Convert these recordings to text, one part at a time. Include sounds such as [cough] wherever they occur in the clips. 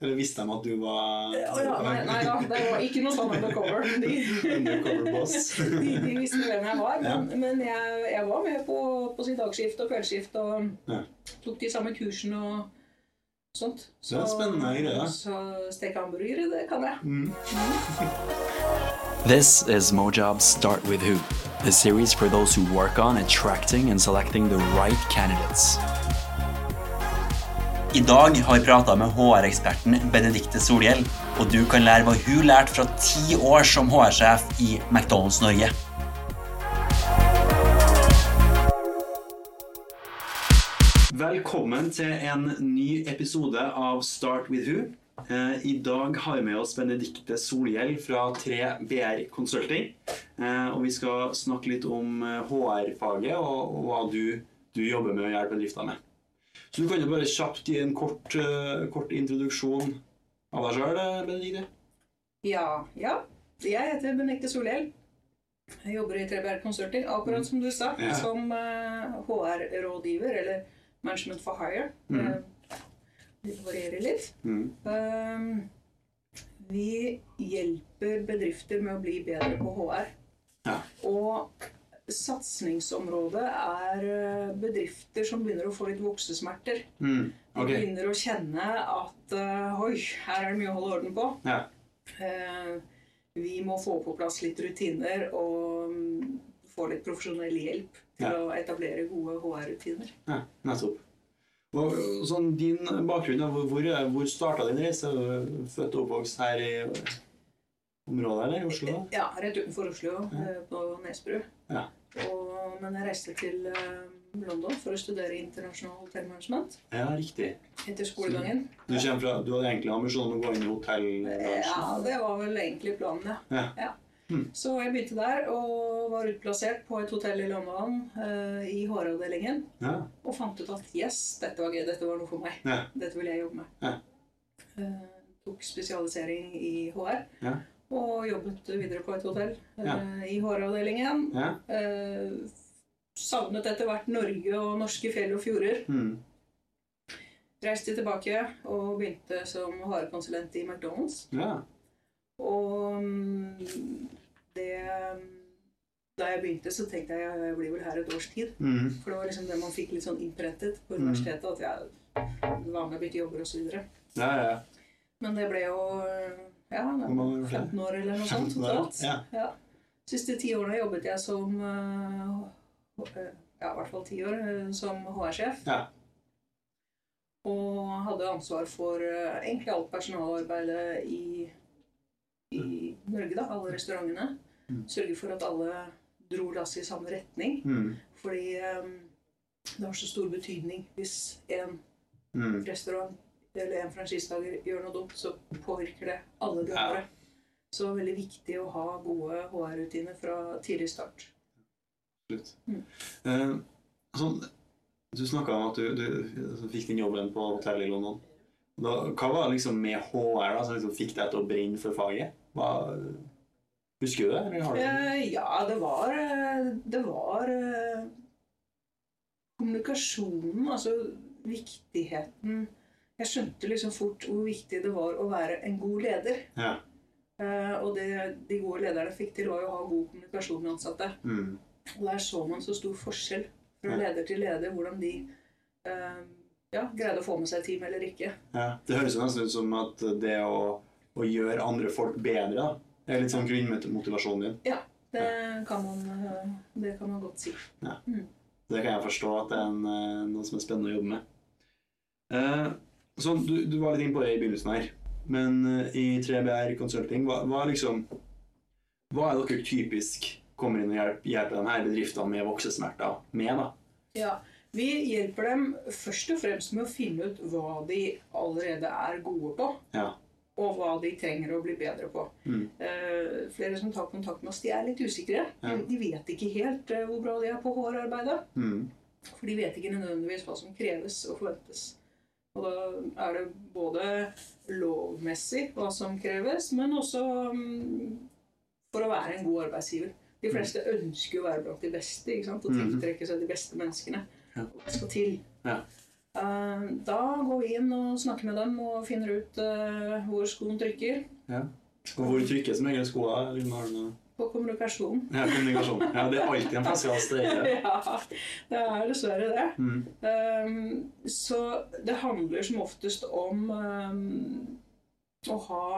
Eller visste de at du var Å ja, nei, nei da, [laughs] det var ikke noe sånn undercover. [laughs] De, undercover boss? [laughs] de, de visste hvem jeg var, Ja. men, men jeg, jeg var med på, på sin dagskift og kveldsskift og Ja. tok de samme kursene og sånt. Det er spennende greier, da. Så steke hamburgere, det kan jeg. Mm. This is Mojob's Start With Who, a series for those who work on attracting and selecting the right candidates. I dag har vi prata med HR-eksperten Benedikte Solhjell, og du kan lære hva hun lærte fra ti år som HR-sjef i McDonald's Norge. Velkommen til en ny episode av Start with Who. Eh, I dag har vi med oss Benedikte Solhjell fra 3BR Consulting. Eh, og vi skal snakke litt om eh, HR-faget og, og hva du, du jobber med å hjelpe bedriftene med. Så du kan jo bare kjapt gi en kort, eh, kort introduksjon av deg sjøl, Benedikte. Ja, ja. Jeg heter Benedikte Solhjell. Jeg jobber i 3BR Consulting, akkurat som du sa, Ja. som eh, HR-rådgiver, eller Management for Hire. Eh, det varierer litt. Mm. Vi hjelper bedrifter med å bli bedre på HR. Ja. Og satsingsområdet er eh, bedrifter som begynner å få litt voksesmerter. Mm. De begynner å kjenne at eh, oi, her er det mye å holde orden på. Ja. Eh, vi må få på plass litt rutiner og mm, få litt profesjonell hjelp til Ja. å etablere gode HR-rutiner. ja, nettopp. Og, sånn din bakgrunn, hvor, hvor, starta din reise? Født og oppvokst her i området, eller? I Oslo? da? Ja, rett utenfor Oslo, Ja. på Nesbru. Ja. Og, men jeg reiste til eh, London for å studere internasjonal hotellmanagement Ja, riktig. etter skolegangen. Du, fra, du hadde egentlig ambisjon om å gå inn i hotellbransjen? Ja, det var vel egentlig planen, ja. Ja. Mm. Så jeg begynte der og var utplassert på et hotell i London uh, i HR-avdelingen. Ja. Og fant ut at yes, dette var gøy, dette var noe for meg. Ja. Dette ville jeg jobbe med. Ja. Uh, tok spesialisering i HR. Og jobbet videre på et hotell eh, Ja. i HR-avdelingen. ja. Eh, savnet etter hvert Norge og norske fjell og fjorder. Mm. Reiste tilbake og begynte som HR-konsulent i McDonald's. ja. Og mm, det Da jeg begynte, så tenkte jeg at jeg blir vel her et års tid. Mm. For det var liksom det man fikk litt sånn innprentet på Mm. universitetet. At jeg var med å bytte jobber osv. ja, ja. Men det ble jo ja, Hvor mange år 15 år eller noe sånt totalt. ja. Ja. Siste ti årene jobbet jeg som eh, Ja, i hvert fall ti år eh, som HR-sjef. Ja. Og hadde ansvar for eh, egentlig alt personalarbeidet i, i Norge, da. Alle restaurantene. Mm. Sørge for at alle dro lasset i samme retning. Mm. Fordi um, det har så stor betydning hvis en Hmm. Eller en franchisetaker gjør noe dumt, så påvirker det alle de Ja. det. Så veldig viktig å ha gode HR-rutiner fra tidlig start. Absolutt. Mm. Eh, sånn, du snakka om at du, du altså, fikk din jobben på hotellet i London. Da, hva var liksom med HR da, som liksom fikk deg til å brenne for faget? Hva, husker du det? Eller? Eh, ja, det var eh, Det var eh, kommunikasjonen, altså viktigheten Jeg skjønte liksom fort hvor viktig det var å være en god leder. Ja. Uh, og det de gode lederne fikk til, var jo å ha god kommunikasjon med ansatte. Mm. Og der så man så stor forskjell fra Ja. leder til leder, hvordan de uh, ja, greide å få med seg team eller ikke. Ja. Det høres nesten ut som at det å, å gjøre andre folk bedre da, er litt sånn grunnmotivasjonen din. Det kan man, eh, det kan man godt si. Det kan jeg forstå at det er en, noe som er spennende å jobbe med. Eh, sånn, du, du var litt inne på det i begynnelsen her, men eh, i 3BR Consulting, hva, hva, liksom, hva er dere typisk kommer inn og hjelper, hjelper denne bedriftene med voksesmerter med? da? Ja, Vi hjelper dem først og fremst med å finne ut hva de allerede er gode på. Ja. Og hva de trenger å bli bedre på. Mm. Uh, flere som tar kontakt med oss, de er litt usikre. Ja. De, de vet ikke helt uh, hvor bra de er på HR-arbeidet. Mm. For de vet ikke nødvendigvis hva som kreves og forventes. Og da er det både lovmessig hva som kreves, men også mm, for å være en god arbeidsgiver. De fleste ønsker jo å være blant de beste ikke sant? og Mhm. tiltrekke seg de beste menneskene. Ja. Skal til. Ja. Eh, da går vi inn og snakker med dem og finner ut eh, hvor skoen trykker. Ja. Og hvor trykker som regel skoa? Har du noe- På kommunikasjon. Ja, kommunikasjon. Ja, det er alltid en det er [laughs] ja, det er dessverre det. Mm. Um, så det handler som oftest om um, å ha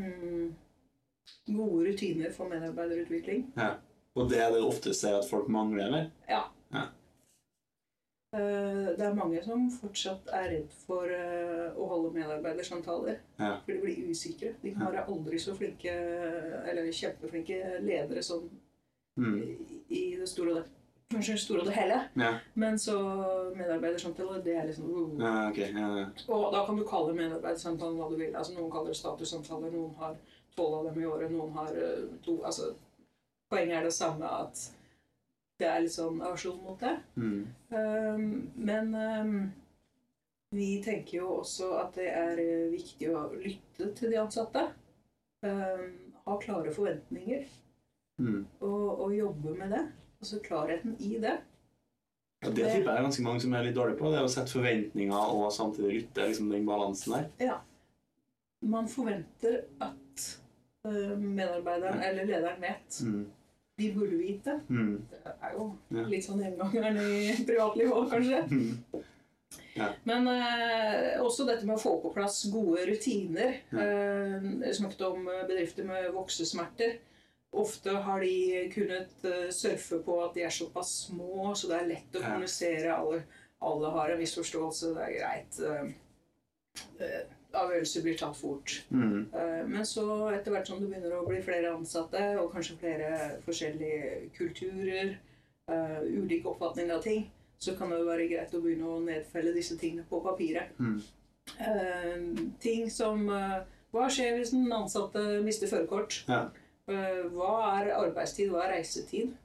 um, gode rutiner for medarbeiderutvikling. Ja. Og det er det oftest er at folk mangler, eller? Uh, det er mange som fortsatt er redd for uh, å holde medarbeidersamtaler. Ja. For de blir usikre. De kan være aldri så flinke, eller kjempeflinke ledere sånn Mm. i- det store og det, Unnskyld, store og det hele. Ja. Men så medarbeidersamtaler, det er liksom uh, ja, okay. Ja, ja. Og da kan du kalle medarbeidersamtalen hva du vil. Altså, noen kaller det statussamtaler, noen har tolv av dem i året, noen har eh, to. Altså, poenget er det samme at det er litt sånn aversjon mot det. Mm. Um, men um, vi tenker jo også at det er eh, viktig å lytte til de ansatte. Um, ha klare forventninger Mm. og, og jobbe med det. Altså klarheten i det. Ja, det tipper jeg er ganske mange som er litt dårlige på. Det er å sette forventninger og samtidig lytte. liksom Den balansen der. Ja. Man forventer at eh, medarbeideren eller lederen vet. Mm. De burde vite. Mm. Det er jo Ja. litt sånn gjengangeren i privatlivet òg, kanskje. Mm. Men eh, også dette med å få på plass gode rutiner. Ja. Eh, jeg snakket om eh, bedrifter med voksesmerter. Ofte har de kunnet eh, surfe på at de er såpass små, så det er lett å Ja. kommunisere. Alle, alle har en viss forståelse, det er greit. Eh, eh, Avgjørelser blir tatt fort. Mm. Eh, Men så etter hvert som det begynner å bli flere ansatte, og kanskje flere forskjellige kulturer, uh, ulike oppfatninger av ting, så kan det være greit å begynne å nedfelle disse tingene på papiret. Mm. Uh, ting som uh, Hva skjer hvis den ansatte mister førerkort? Ja. Hva er arbeidstid? Hva er reisetid?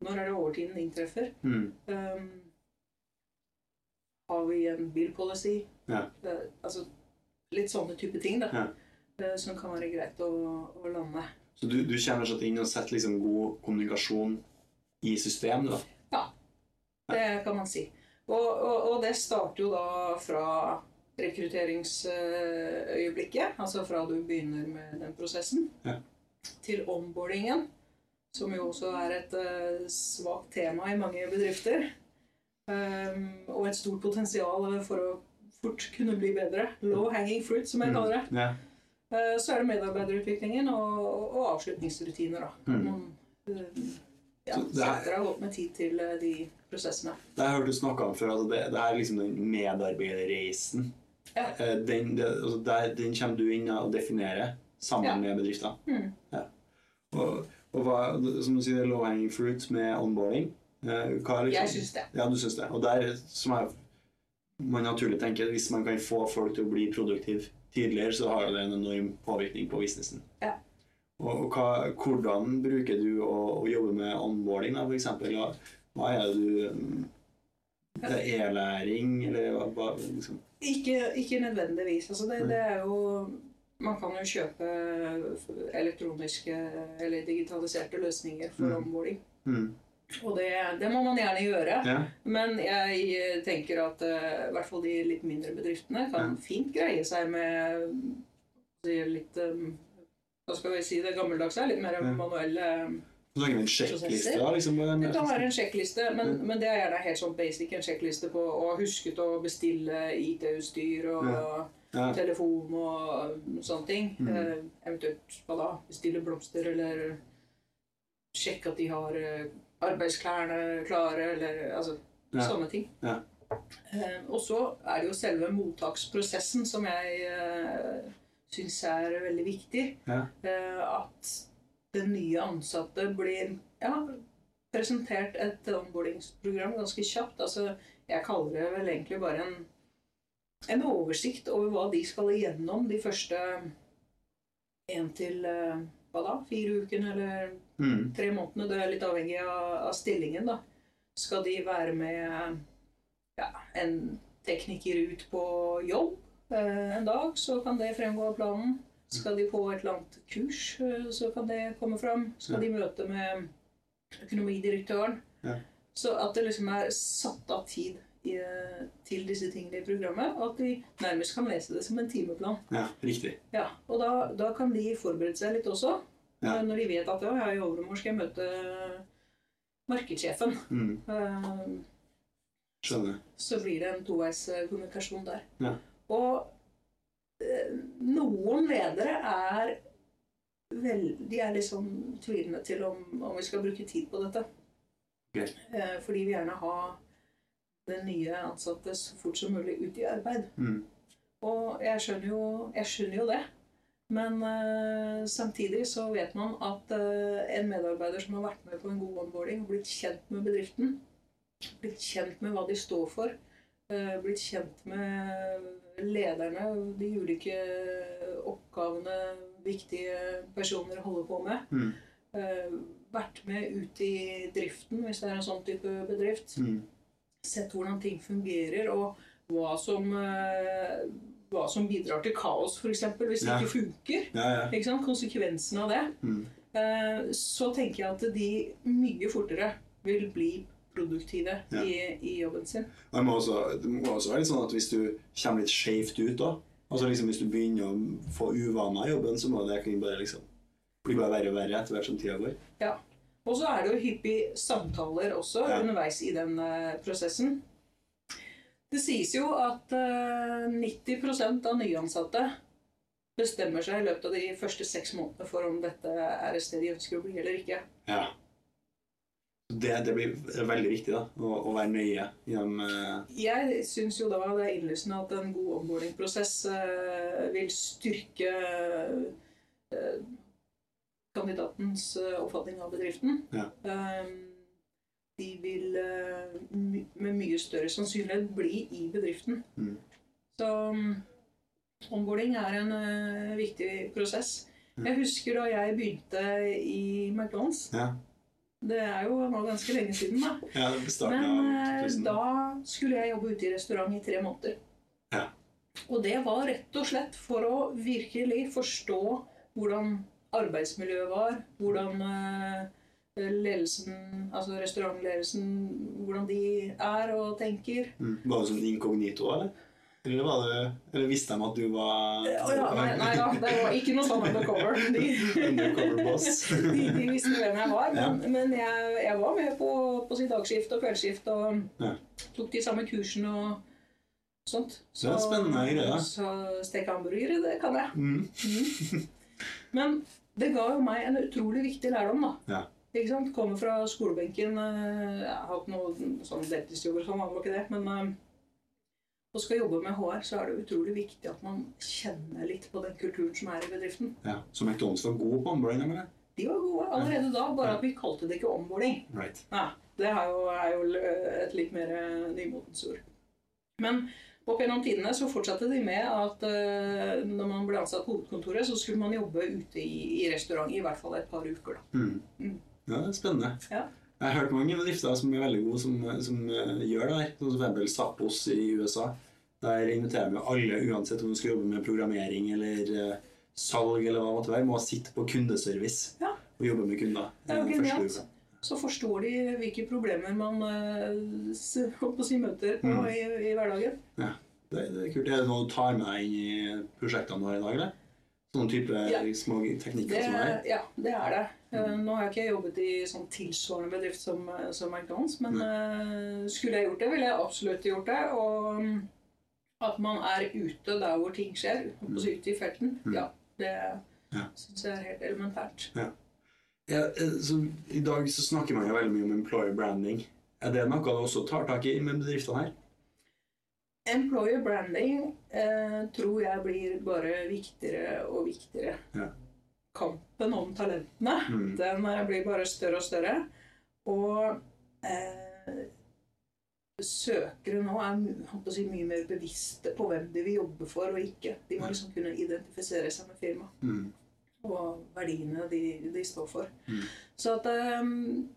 Når er det overtiden inntreffer? Mm. Har vi en bilpolicy? Ja. Altså litt sånne type ting, da. Ja. Som kan være greit å, å lande. Så du, du kommer fortsatt inn og setter liksom god kommunikasjon i system, du, da? Det kan man si. Og, og, og det starter jo da fra rekrutteringsøyeblikket, altså fra du begynner med den prosessen, Ja. til onboardingen, som jo også er et uh, svakt tema i mange bedrifter. Um, og et stort potensial for å fort kunne bli bedre. Low hanging fruit, som jeg kaller det. Mm. Eh, Så er det medarbeiderutviklingen og, og avslutningsrutiner. da. Mm. Man eh, ja, Så det har gått med tid til eh, de prosessene. Det har jeg hørt du snakke om før. Altså det, det er liksom den medarbeiderreisen. Ja. Eh, Den, det, altså der, den kommer du inn og definerer sammen Ja. med bedrifter. Mm. Ja. Og, og hva, som du sier, low hanging fruit med onboarding. Hva er liksom, Jeg syns det. Ja, du syns det. Og der, som jeg, man naturlig tenker, hvis man kan få folk til å bli produktive tidligere, så har det en enorm påvirkning på businessen. Ja. Og, hva, hvordan bruker du å, å jobbe med onboarding, da, f.eks.? Hva, er det du mm, Det er e-læring, eller hva, hva liksom? Ikke, ikke nødvendigvis. Altså det, det er jo Man kan jo kjøpe elektroniske eller digitaliserte løsninger for Mm. onboarding. Mm. Og det, det må man gjerne gjøre. Ja. Men jeg tenker at eh, i hvert fall de litt mindre bedriftene kan Ja. fint greie seg med si, litt eh, Hva skal vi si det gammeldagse? Litt mer manuelle Så lager en sjekkliste, da? Liksom, Det kan være en sjekkliste, men, Ja. men det er gjerne helt sånn basic en sjekkliste på å ha husket å bestille IT-utstyr og Ja. telefon og sånne ting. Mm. Eh, eventuelt hva da? Bestille blomster eller sjekke at de har eh, arbeidsklærne klare, eller altså Ja. sånne ting. Ja. Uh, og så er det jo selve mottaksprosessen som jeg uh, syns er veldig viktig. Ja. Uh, at den nye ansatte blir ja, presentert et onboardingsprogram ganske kjapt. Altså, jeg kaller det vel egentlig bare en, en oversikt over hva de skal igjennom de første én til hva da, fire ukene eller Mm. tre månedene. Det er litt avhengig av, av stillingen. da. Skal de være med ja, en tekniker ut på jobb eh, en dag, så kan det fremgå av planen. Skal de på et eller annet kurs, eh, så kan det komme fram. Skal de møte med økonomidirektøren. Ja. Så at det liksom er satt av tid i, til disse tingene i programmet at de nærmest kan lese det som en timeplan. Ja, riktig. Ja, og da, da kan de forberede seg litt også. Ja. Når de vet at ja, i overmorgen skal jeg møte markedssjefen. Mm. Eh, Skjønner. så blir det en toveis eh, kommunikasjon der. Ja. Og eh, noen ledere er vel, De er liksom tvilende til om, om vi skal bruke tid på dette. Ok. Eh, fordi vi gjerne ha den nye ansatte så fort som mulig ut i arbeid. Mm. Og jeg skjønner jo, jeg skjønner jo det. Men uh, samtidig så vet man at uh, en medarbeider som har vært med på en god onboarding blitt kjent med bedriften, blitt kjent med hva de står for, uh, blitt kjent med lederne, de ulike oppgavene viktige personer holder på med, Mm. vært med ut i driften hvis det er en sånn type bedrift, Mm. Sett hvordan ting fungerer, og hva som, eh, hva som bidrar til kaos, f.eks. hvis det Ja. ikke funker. Ja, ja. Ikke sant? Konsekvensen av det. Mm. Eh, Så tenker jeg at de mye fortere vil bli produktive i, i jobben sin. Det må, også, det må også være litt sånn at hvis du kommer litt skjevt ut da, altså liksom hvis du begynner å få uvaner i jobben, så må det bare liksom bli bare verre og verre etter hvert som tida går. Ja. Og så er det jo hyppige samtaler også Ja. underveis i den eh, prosessen. Det sies jo at eh, 90% av nyansatte bestemmer seg i løpet av de første seks månedene for om dette er et sted de ønsker å bli eller ikke. Ja. Det, det blir veldig viktig da, å, å være nøye gjennom uh... Jeg syns jo da det er innlysende at en god onboarding-prosess eh, vil styrke eh, kandidatens eh, oppfatning av bedriften. Ja. Eh, de vil eh, med mye større sannsynlighet bli i bedriften. Mm. Så um, onboarding er en eh, viktig prosess. Mm. Jeg husker da jeg begynte i McDonald's. Ja, Det er jo nå ganske lenge siden, da. ja det Men av 2000. da skulle jeg jobbe ute i restaurant i tre måneder. Ja. Og det var rett og slett for å virkelig forstå hvordan arbeidsmiljøet var, hvordan eh, ledelsen, altså restaurantledelsen, hvordan de er og tenker. Mm. Var det sånn inkognito, eller? Eller, var det, eller visste de at du var ja, ja, nei, nei da, det var ikke noe sånn undercover. [laughs] De, undercover boss? [laughs] de, de visste hvem jeg var, Ja. men, men jeg, jeg var med på, på sitt dagskift og kveldsskift og Ja. tok de samme kursene og sånt. Det er spennende greier. Så steke hamburgere, det kan jeg. Mm. Men det ga jo meg en utrolig viktig lærdom, da. Ja. Ikke sant? Kommer fra skolebenken. eh, Jeg har hatt noen sånn deltidsjobber, sånn, var ikke det. Men eh, og skal jobbe med HR, så er det utrolig viktig at man kjenner litt på den kulturen som er i bedriften. Ja. Så McDonald's var gode på omboardinga med det? De var gode allerede da, bare at vi kalte det ikke onboarding. Right. Ja, det er jo, er jo et litt mer eh, nymotens ord. Men opp gjennom tidene så fortsatte de med at uh, når man ble ansatt på hovedkontoret, så skulle man jobbe ute i, i restaurant i hvert fall et par uker. da. Mm. Mm. Ja, det er spennende. Ja. Jeg har hørt mange bedrifter som er veldig gode, som, som uh, gjør det her. Sånn som eksempel Zappos i USA. Der inviterer vi alle, uansett om du skal jobbe med programmering eller uh, salg, eller hva det måtte være, må sitte på kundeservice Ja. og jobbe med kunder. Det er jo genialt. Så forstår de hvilke problemer man eh, si, møter på Mm. i, i hverdagen. Det, det er kult. Er det noe du tar med deg inn i prosjektene du har i dag, eller? Sånne type Ja. små teknikker Det, som er? ja, det er det. Mm. Nå har jeg ikke jobbet i sånn tilsvarende bedrift som, eh, som McDonald's, men eh, skulle jeg gjort det, ville jeg absolutt gjort det. Og mm, at man er ute der hvor ting skjer, ute i felten, Mm. ja, det Ja. syns jeg er helt elementært. Ja, eh, så I dag så snakker man jo veldig mye om employer branding. Er det noe du også tar tak i med bedriftene her? Employer branding eh, tror jeg blir bare viktigere og viktigere. Ja. Kampen om talentene Mm. den blir bare større og større. Og eh, søkere nå er si, mye mer bevisste på hvem de vil jobbe for og ikke. De må liksom kunne identifisere seg med firmaet Mm. Og verdiene de, de står for. Mm. Så at ehm,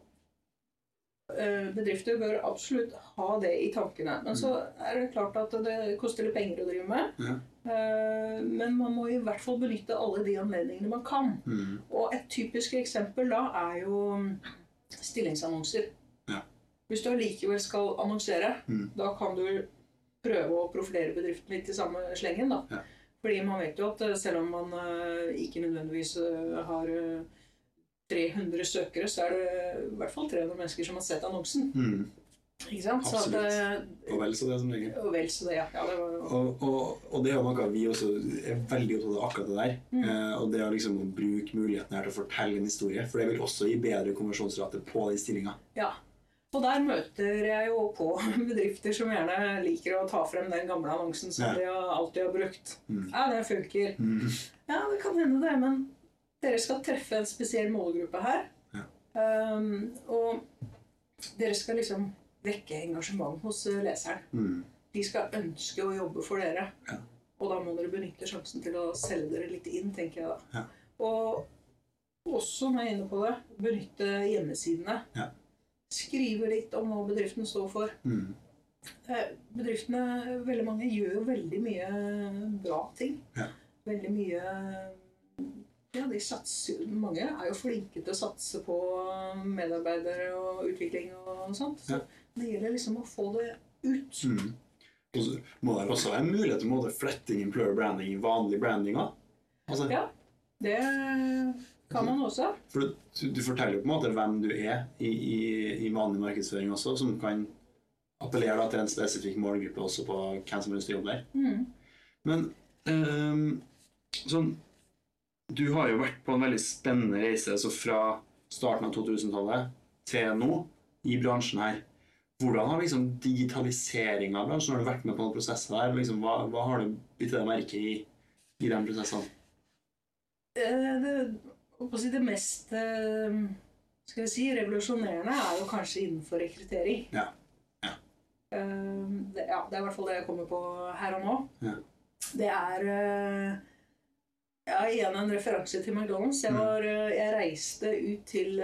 eh, bedrifter bør absolutt ha det i tankene. Men så er det klart at det koster litt penger å drive med. Ja. Eh, men man må i hvert fall benytte alle de anledningene man kan. Mm. Og et typisk eksempel da er jo stillingsannonser. Ja. Hvis du allikevel skal annonsere, Mm. da kan du prøve å profilere bedriften litt i samme slengen. da. Ja. Fordi man vet jo at eh, selv om man eh, ikke nødvendigvis eh, har eh, 300 søkere, så er det i hvert fall 300 mennesker som har sett annonsen. Mm. Ikke sant? Så at, Absolutt. eh, Og vel så det som regel. og vel så det, ja. ja det var, Og, og, og det er jo noe vi også er veldig opptatt av akkurat det der. Mm. Eh, og det å liksom å bruke muligheten her til å fortelle en historie. For det vil også gi bedre konversjonsrate på den stillinga. ja. Og der møter jeg jo på [laughs] bedrifter som gjerne liker å ta frem den gamle annonsen som Ja. de alltid har brukt. Mm. Ja, det funker. Mm. Ja, det kan hende det, men dere skal treffe en spesiell målgruppe her. Ja. Um, og dere skal liksom vekke engasjement hos eh, leseren. Mm. De skal ønske å jobbe for dere. Ja. Og da må dere benytte sjansen til å selge dere litt inn, tenker jeg da. Ja. Og også, når jeg er inne på det, benytte hjemmesidene. Ja. Skrive litt om hva bedriften står for. Mm. Bedriftene, veldig mange, gjør jo veldig mye bra ting. Ja. Veldig mye Ja, de satser Mange er jo flinke til å satse på medarbeidere og utvikling og sånt. Så Ja. det gjelder liksom å få det ut. Mm. Og så må det også være mulighet til flette inn employer branding i vanlig branding òg. Altså, Ja. Det kan man også. For du, du forteller jo på en måte hvem du er i, i, i vanlig markedsføring også, som kan appellere til en spesifikk målgruppe også på hvem som har lyst til å jobbe der. Mm. Men um, sånn Du har jo vært på en veldig spennende reise altså fra starten av 2000-tallet til nå i bransjen her. Hvordan har liksom digitaliseringa av bransjen Har du vært med på noen prosesser der? Liksom, hva, hva har du bitt deg merke i i de prosessene? Eh, Det, det mest eh, skal jeg si, revolusjonerende er jo kanskje innenfor rekruttering. Ja. Ja. Eh, Det, ja, det er i hvert fall det jeg kommer på her og nå. Ja. Det er eh, ja, igjen en referanse til McDonald's. Jeg, Mm. var, jeg reiste ut til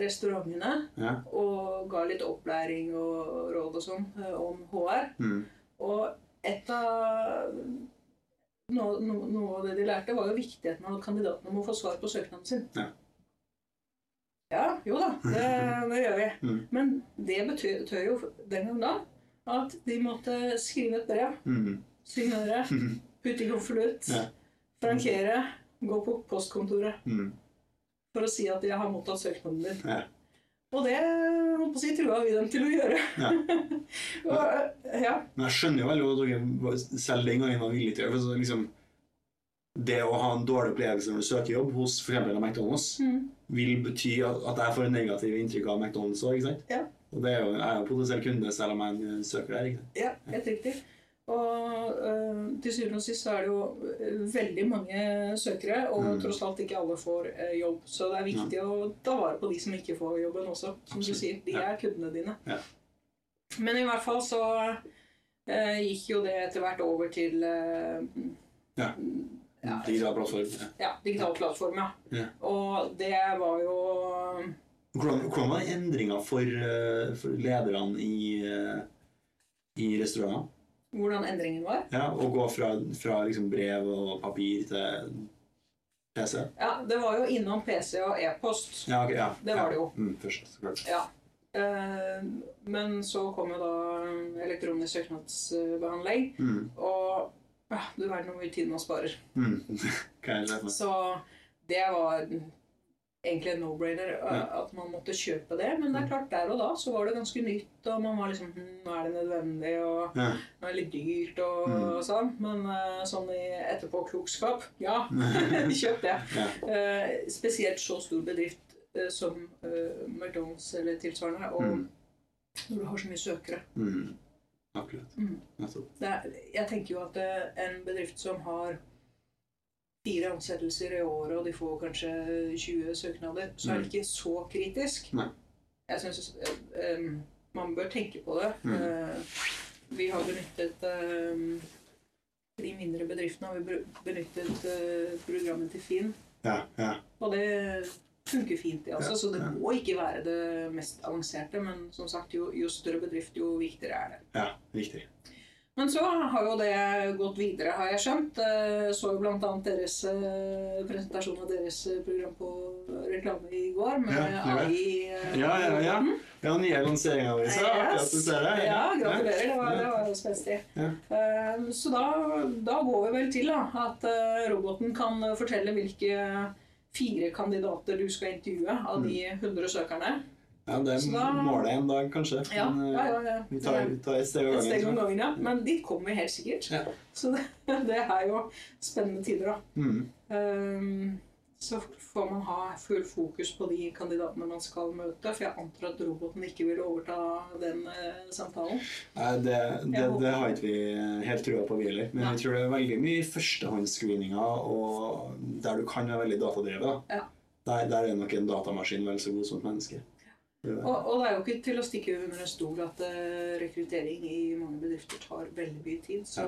restaurantene Ja. og ga litt opplæring og råd og sånn om HR. Mm. Og et av noe, noe, noe av det de lærte, var jo viktigheten av at kandidatene må få svar på søknaden sin. Ja. Ja, jo da, det, [laughs] det gjør vi. Mm. Men det betyr, betød jo den gang da at de måtte skrive et brev, Mm. signere, [laughs] putte i konvolutt, Ja. frankere, gå på postkontoret Mm. for å si at jeg har mottatt søknaden din. Ja. Og det holdt på å si, trua vi dem til å gjøre. Ja. [laughs] og, ja. Men jeg skjønner jo veldig godt at dere selv den gangen var villige til å gjøre så liksom, det å ha en dårlig opplevelse når du søker jobb hos for eksempel McDonald's, Mm. vil bety at, jeg får en negativ inntrykk av McDonald's òg. Ja. Og det er jo, jeg er jo potensiell kunde selv om jeg er søker der. ikke sant? Ja, helt riktig. Og øh, til syvende og sist så er det jo øh, veldig mange søkere, og Mm. tross alt ikke alle får øh, jobb. Så det er viktig å ta vare på de som ikke får jobben også, som du sier. De Ja. er kundene dine. Ja. Men i hvert fall så øh, gikk jo det etter hvert over til øh, Ja. ja, Digital plattform. Ja. ja, digital plattform, ja. Ja. Og det var jo Hvordan, hvordan var endringa for, eh, for lederne i, eh, i restauranter? Hvordan endringen var. Ja, å gå fra, fra liksom brev og papir til PC? Ja, det var jo innom PC og e-post. Ja, okay, ja. Det var det jo. Mm, først. Ja. Eh, Men så kom jo da elektronisk søknadsbehandling. Mm, Og du verden hvor mye tid man sparer. mm. [laughs] Så det var egentlig en no-brainer eh, at man måtte kjøpe det. Men det er klart, der og da så var det ganske nytt, og man var liksom hm, Nå er det nødvendig, og Ja. nå er det litt dyrt, og, Mm. sånn. Men eh, sånn i etterpåklokskap ja, [laughs] kjøp det. Ja. Eh, spesielt så stor bedrift eh, som McDonald's eller tilsvarende. Og Mm. når du har så mye søkere. Mm. Akkurat. Mm. Nettopp. Det jeg tenker jo at en bedrift som har fire ansettelser i året, og de får kanskje 20 søknader, så er det ikke så kritisk. Mm. Nei. Jeg syns man bør tenke på det. Mm. Eh, vi har benyttet eh, De mindre bedriftene har vi benyttet uh, programmet til Finn. Ja, ja. Og det funker fint, det altså. Ja, Så det må ikke være det mest avanserte, men som sagt, jo, jo større bedrift, jo viktigere er det. ja riktig. Men så har jo det gått videre, har jeg skjønt. Eh, Så jo annet deres eh, presentasjon av deres eh, program på reklame i går med Ja, AI. Ja, ja, ja. roboten. Ja, nye lanseringer di. Så artig du ser det. Ja, gratulerer. Det var, det var spenstig. Ja. Så da, da går vi vel til da, at roboten kan fortelle hvilke fire kandidater du skal intervjue av de 100 søkerne. Ja, det er da- målet en dag, kanskje. Ja, Men, ja, eh, ja, ja. Vi tar, vi tar et steg av Et steg om gangen. gangen, ja. Men dit kommer vi helt sikkert. Ja. Så det, [laughs] det er jo spennende tider, da. Mm. Um, så får man ha full fokus på de kandidatene man skal møte, for jeg antar at roboten ikke vil overta den eh, samtalen. Nei, det, det, det har ikke vi helt trua på, vi heller. Men Nei. jeg tror det er veldig mye førstehåndsscreeninger og der du kan være veldig datadrevet. Ja. Der, der er nok en datamaskin vel så god som et menneske. Og, og det er jo ikke til å stikke under en stol at eh, rekruttering i mange bedrifter tar veldig mye tid. Så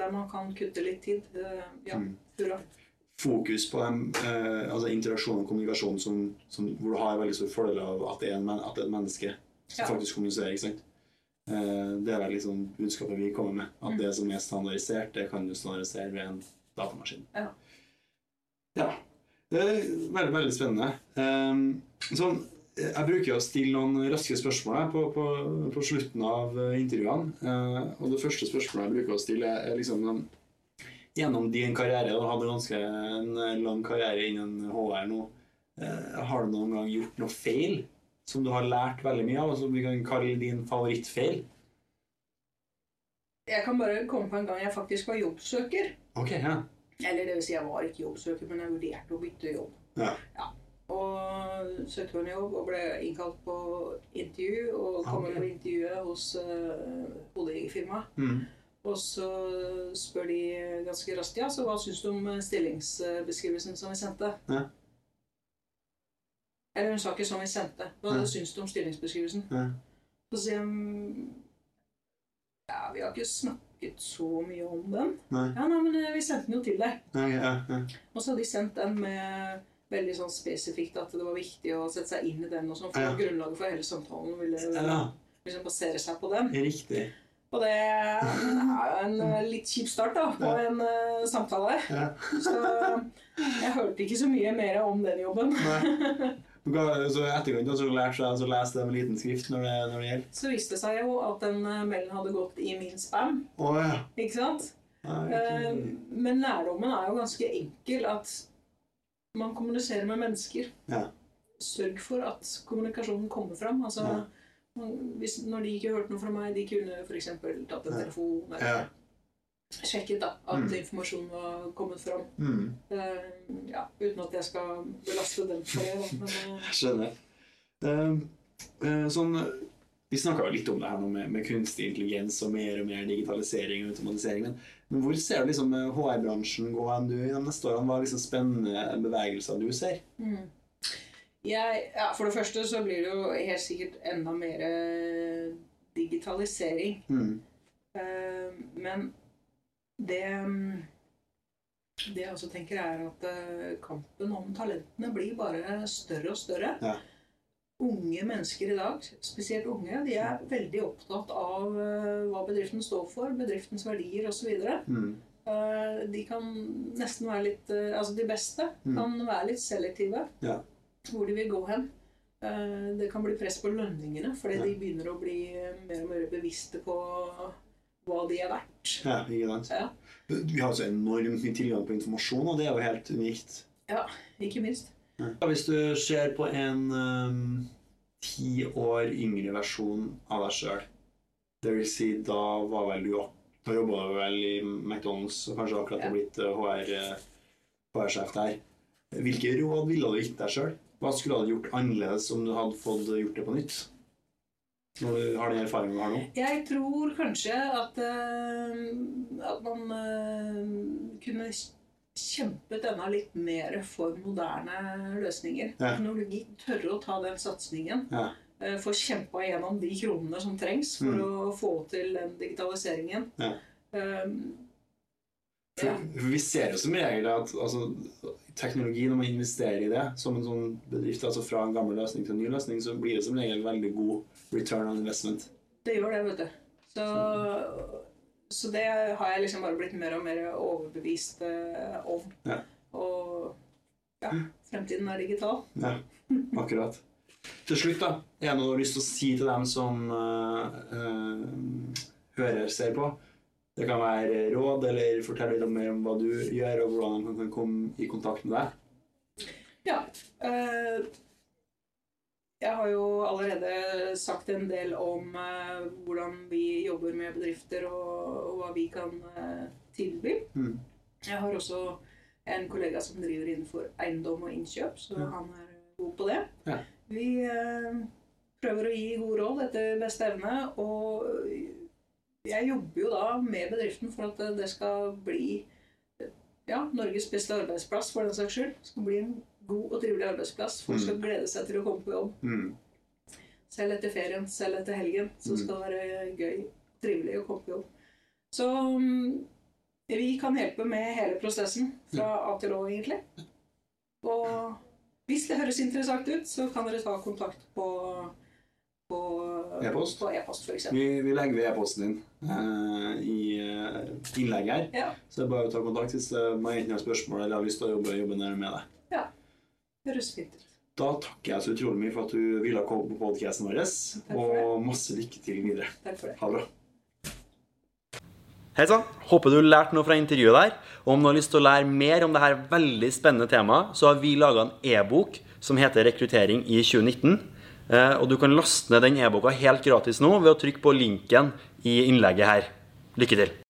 der man kan kutte litt tid, eh, ja, Mm. hurra. Fokus på dem, uh, altså interaksjon og kommunikasjon som, som, hvor du har veldig stor fordel av at det er, en, at det er et menneske som Ja. faktisk kommuniserer. ikke sant? Uh, det er vel liksom budskapet vi kommer med. At Mm. det som er standardisert, det kan du standardisere ved en datamaskin. Ja. Ja. Det er veldig, veldig spennende. Um, sånn, jeg bruker å stille noen raske spørsmål på, på, på slutten av eh, intervjuene. Eh, og det første spørsmålet jeg bruker å stille, er liksom Gjennom din karriere, du hadde ganske en eh, lang karriere innen HR nå, har du noen gang gjort noe feil som du har lært veldig mye av, og som vi kan kalle din favorittfeil? Jeg kan bare komme på en gang jeg faktisk var jobbsøker. Ok, ja. Eller det vil si, jeg var ikke jobbsøker, men jeg vurderte å bytte jobb. Ja. Ja. Og søkte hun en jobb og ble innkalt på intervju. Og kom okay. på intervjuet hos uh, hodejegerfirmaet. Mm. Og så spør de ganske raskt ja, så hva syns du om stillingsbeskrivelsen som vi sendte? Ja. Eller hun sa ikke som vi sendte. Hva Ja. syns du om stillingsbeskrivelsen? Ja. Så sier de ja, vi har ikke snakket så mye om den. Nei. Ja, nei, men eh, vi sendte den jo til deg. Ja, ja, ja. Og så hadde de sendt den med veldig sånn spesifikt at det var viktig å sette seg inn i den. og sånn, For Ja. grunnlaget for hele samtalen ville ja. liksom basere seg på den. Riktig. Og det er jo en eh, litt kjip start da, på Ja. en uh, samtale. Ja. Så jeg hørte ikke så mye mer om den jobben. Nei. [laughs] Så i etterkant så lærte jeg å lese det med liten skrift når det, når det gjelder? Så viste det seg jo at den eh, mailen hadde gått i min spam. Oh, ja. ikke sant? Nei, ikke- Men lærdommen er jo ganske enkel. At man kommuniserer med mennesker. Ja. Sørg for at kommunikasjonen kommer fram. Altså, Ja. man- hvis, når de ikke hørte noe fra meg, de kunne f.eks. tatt en telefon eller Ja. sjekket da, at Mm. informasjonen var kommet fram. Mm. Uh, ja, uten at jeg skal belaste dem for det. Men, uh, [laughs] skjønner. Uh, sånn, vi snakka litt om det her med, med kunstig intelligens og mer og mer digitalisering og automatisering. Men, men hvor ser du liksom eh, HR-bransjen gå hen du i de neste årene? Hva er liksom spennende bevegelser du ser? Mm. Jeg, ja, for det første så blir det jo helt sikkert enda mer eh, digitalisering. Mm. Uh, men det Det jeg også tenker, er at eh, kampen om talentene blir bare større og større. Ja. Unge mennesker i dag, spesielt unge, de er veldig opptatt av eh, hva bedriften står for, bedriftens verdier osv. Mm. Uh, de kan nesten være litt eh, Altså de beste Mm. kan være litt selektive Ja. hvor de vil gå hen. Eh, det kan bli press på lønningene fordi Ja. de begynner å bli eh, mer og mer bevisste på hva de er verdt. Ja, ikke sant? Ja. Vi har så enormt mye tilgang på informasjon, og det er jo helt unikt. Ja, Ikke minst. Ja, Hvis du ser på en um, ti år yngre versjon av deg sjøl, det vil si da var vel du Da jobba du vel i McDonald's og kanskje akkurat har blitt HR, uh, HR-sjef der. Hvilke råd ville du gitt deg sjøl? Hva skulle du ha gjort annerledes om du hadde fått gjort det på nytt? Når du har den erfaringen du har nå? Jeg tror kanskje at, uh, at man uh, kunne kjempet enda litt mer for moderne løsninger. Ja. Teknologi. Tørre å ta den satsingen. Ja. Eh, Få kjempa gjennom de kronene som trengs for Mm. å få til den digitaliseringen. Ja. Um, Ja. vi ser jo som regel at altså, teknologi, når man investerer i det som en sånn bedrift, altså fra en gammel løsning til en ny løsning, så blir det som regel veldig god return on investment. Det gjør det, vet du. Så så det har jeg liksom bare blitt mer og mer overbevist eh, om. Ja. Og ja, fremtiden er digital. Ja, akkurat. Til slutt, da, er det noe du har lyst til å si til dem som uh, uh, hører, ser på? Det kan være råd, eller fortelle litt mer om hva du gjør, og hvordan de kan komme i kontakt med deg. Ja. eh, jeg har jo allerede sagt en del om eh, hvordan vi jobber med bedrifter, og, og hva vi kan eh, tilby. Mm. Jeg har også en kollega som driver innenfor eiendom og innkjøp, så Ja. han er god på det. Ja. Vi eh, prøver å gi gode råd etter beste evne, og jeg jobber jo da med bedriften for at det skal bli ja, Norges beste arbeidsplass, for den saks skyld. Det skal bli en god og trivelig arbeidsplass. Folk skal glede seg til å komme på jobb. Mm. Selv etter ferien, selv etter helgen, så Mm. skal det være gøy og trivelig å komme på jobb. Så mm, vi kan hjelpe med hele prosessen fra A til Å, egentlig. Og hvis det høres interessant ut, så kan dere ta kontakt på på E-post? På e-post. Vi, vi legger ved e-posten din uh, i uh, innlegget her. Ja, Så det er bare å ta kontakt hvis uh, man enten har spørsmål eller har lyst til å jobbe, jobbe med deg. Høres fint ut. Da takker jeg så utrolig mye for at du ville komme på podcasten vår, og masse lykke til videre. Takk for det. Ha det bra. Hei sann. Håper du lærte noe fra intervjuet der. Og om du har lyst til å lære mer om dette veldig spennende temaet, så har vi laga en e-bok som heter 'Rekruttering i 2019'. Eh, Og du kan laste ned den e-boka helt gratis nå ved å trykke på linken i innlegget her. Lykke til.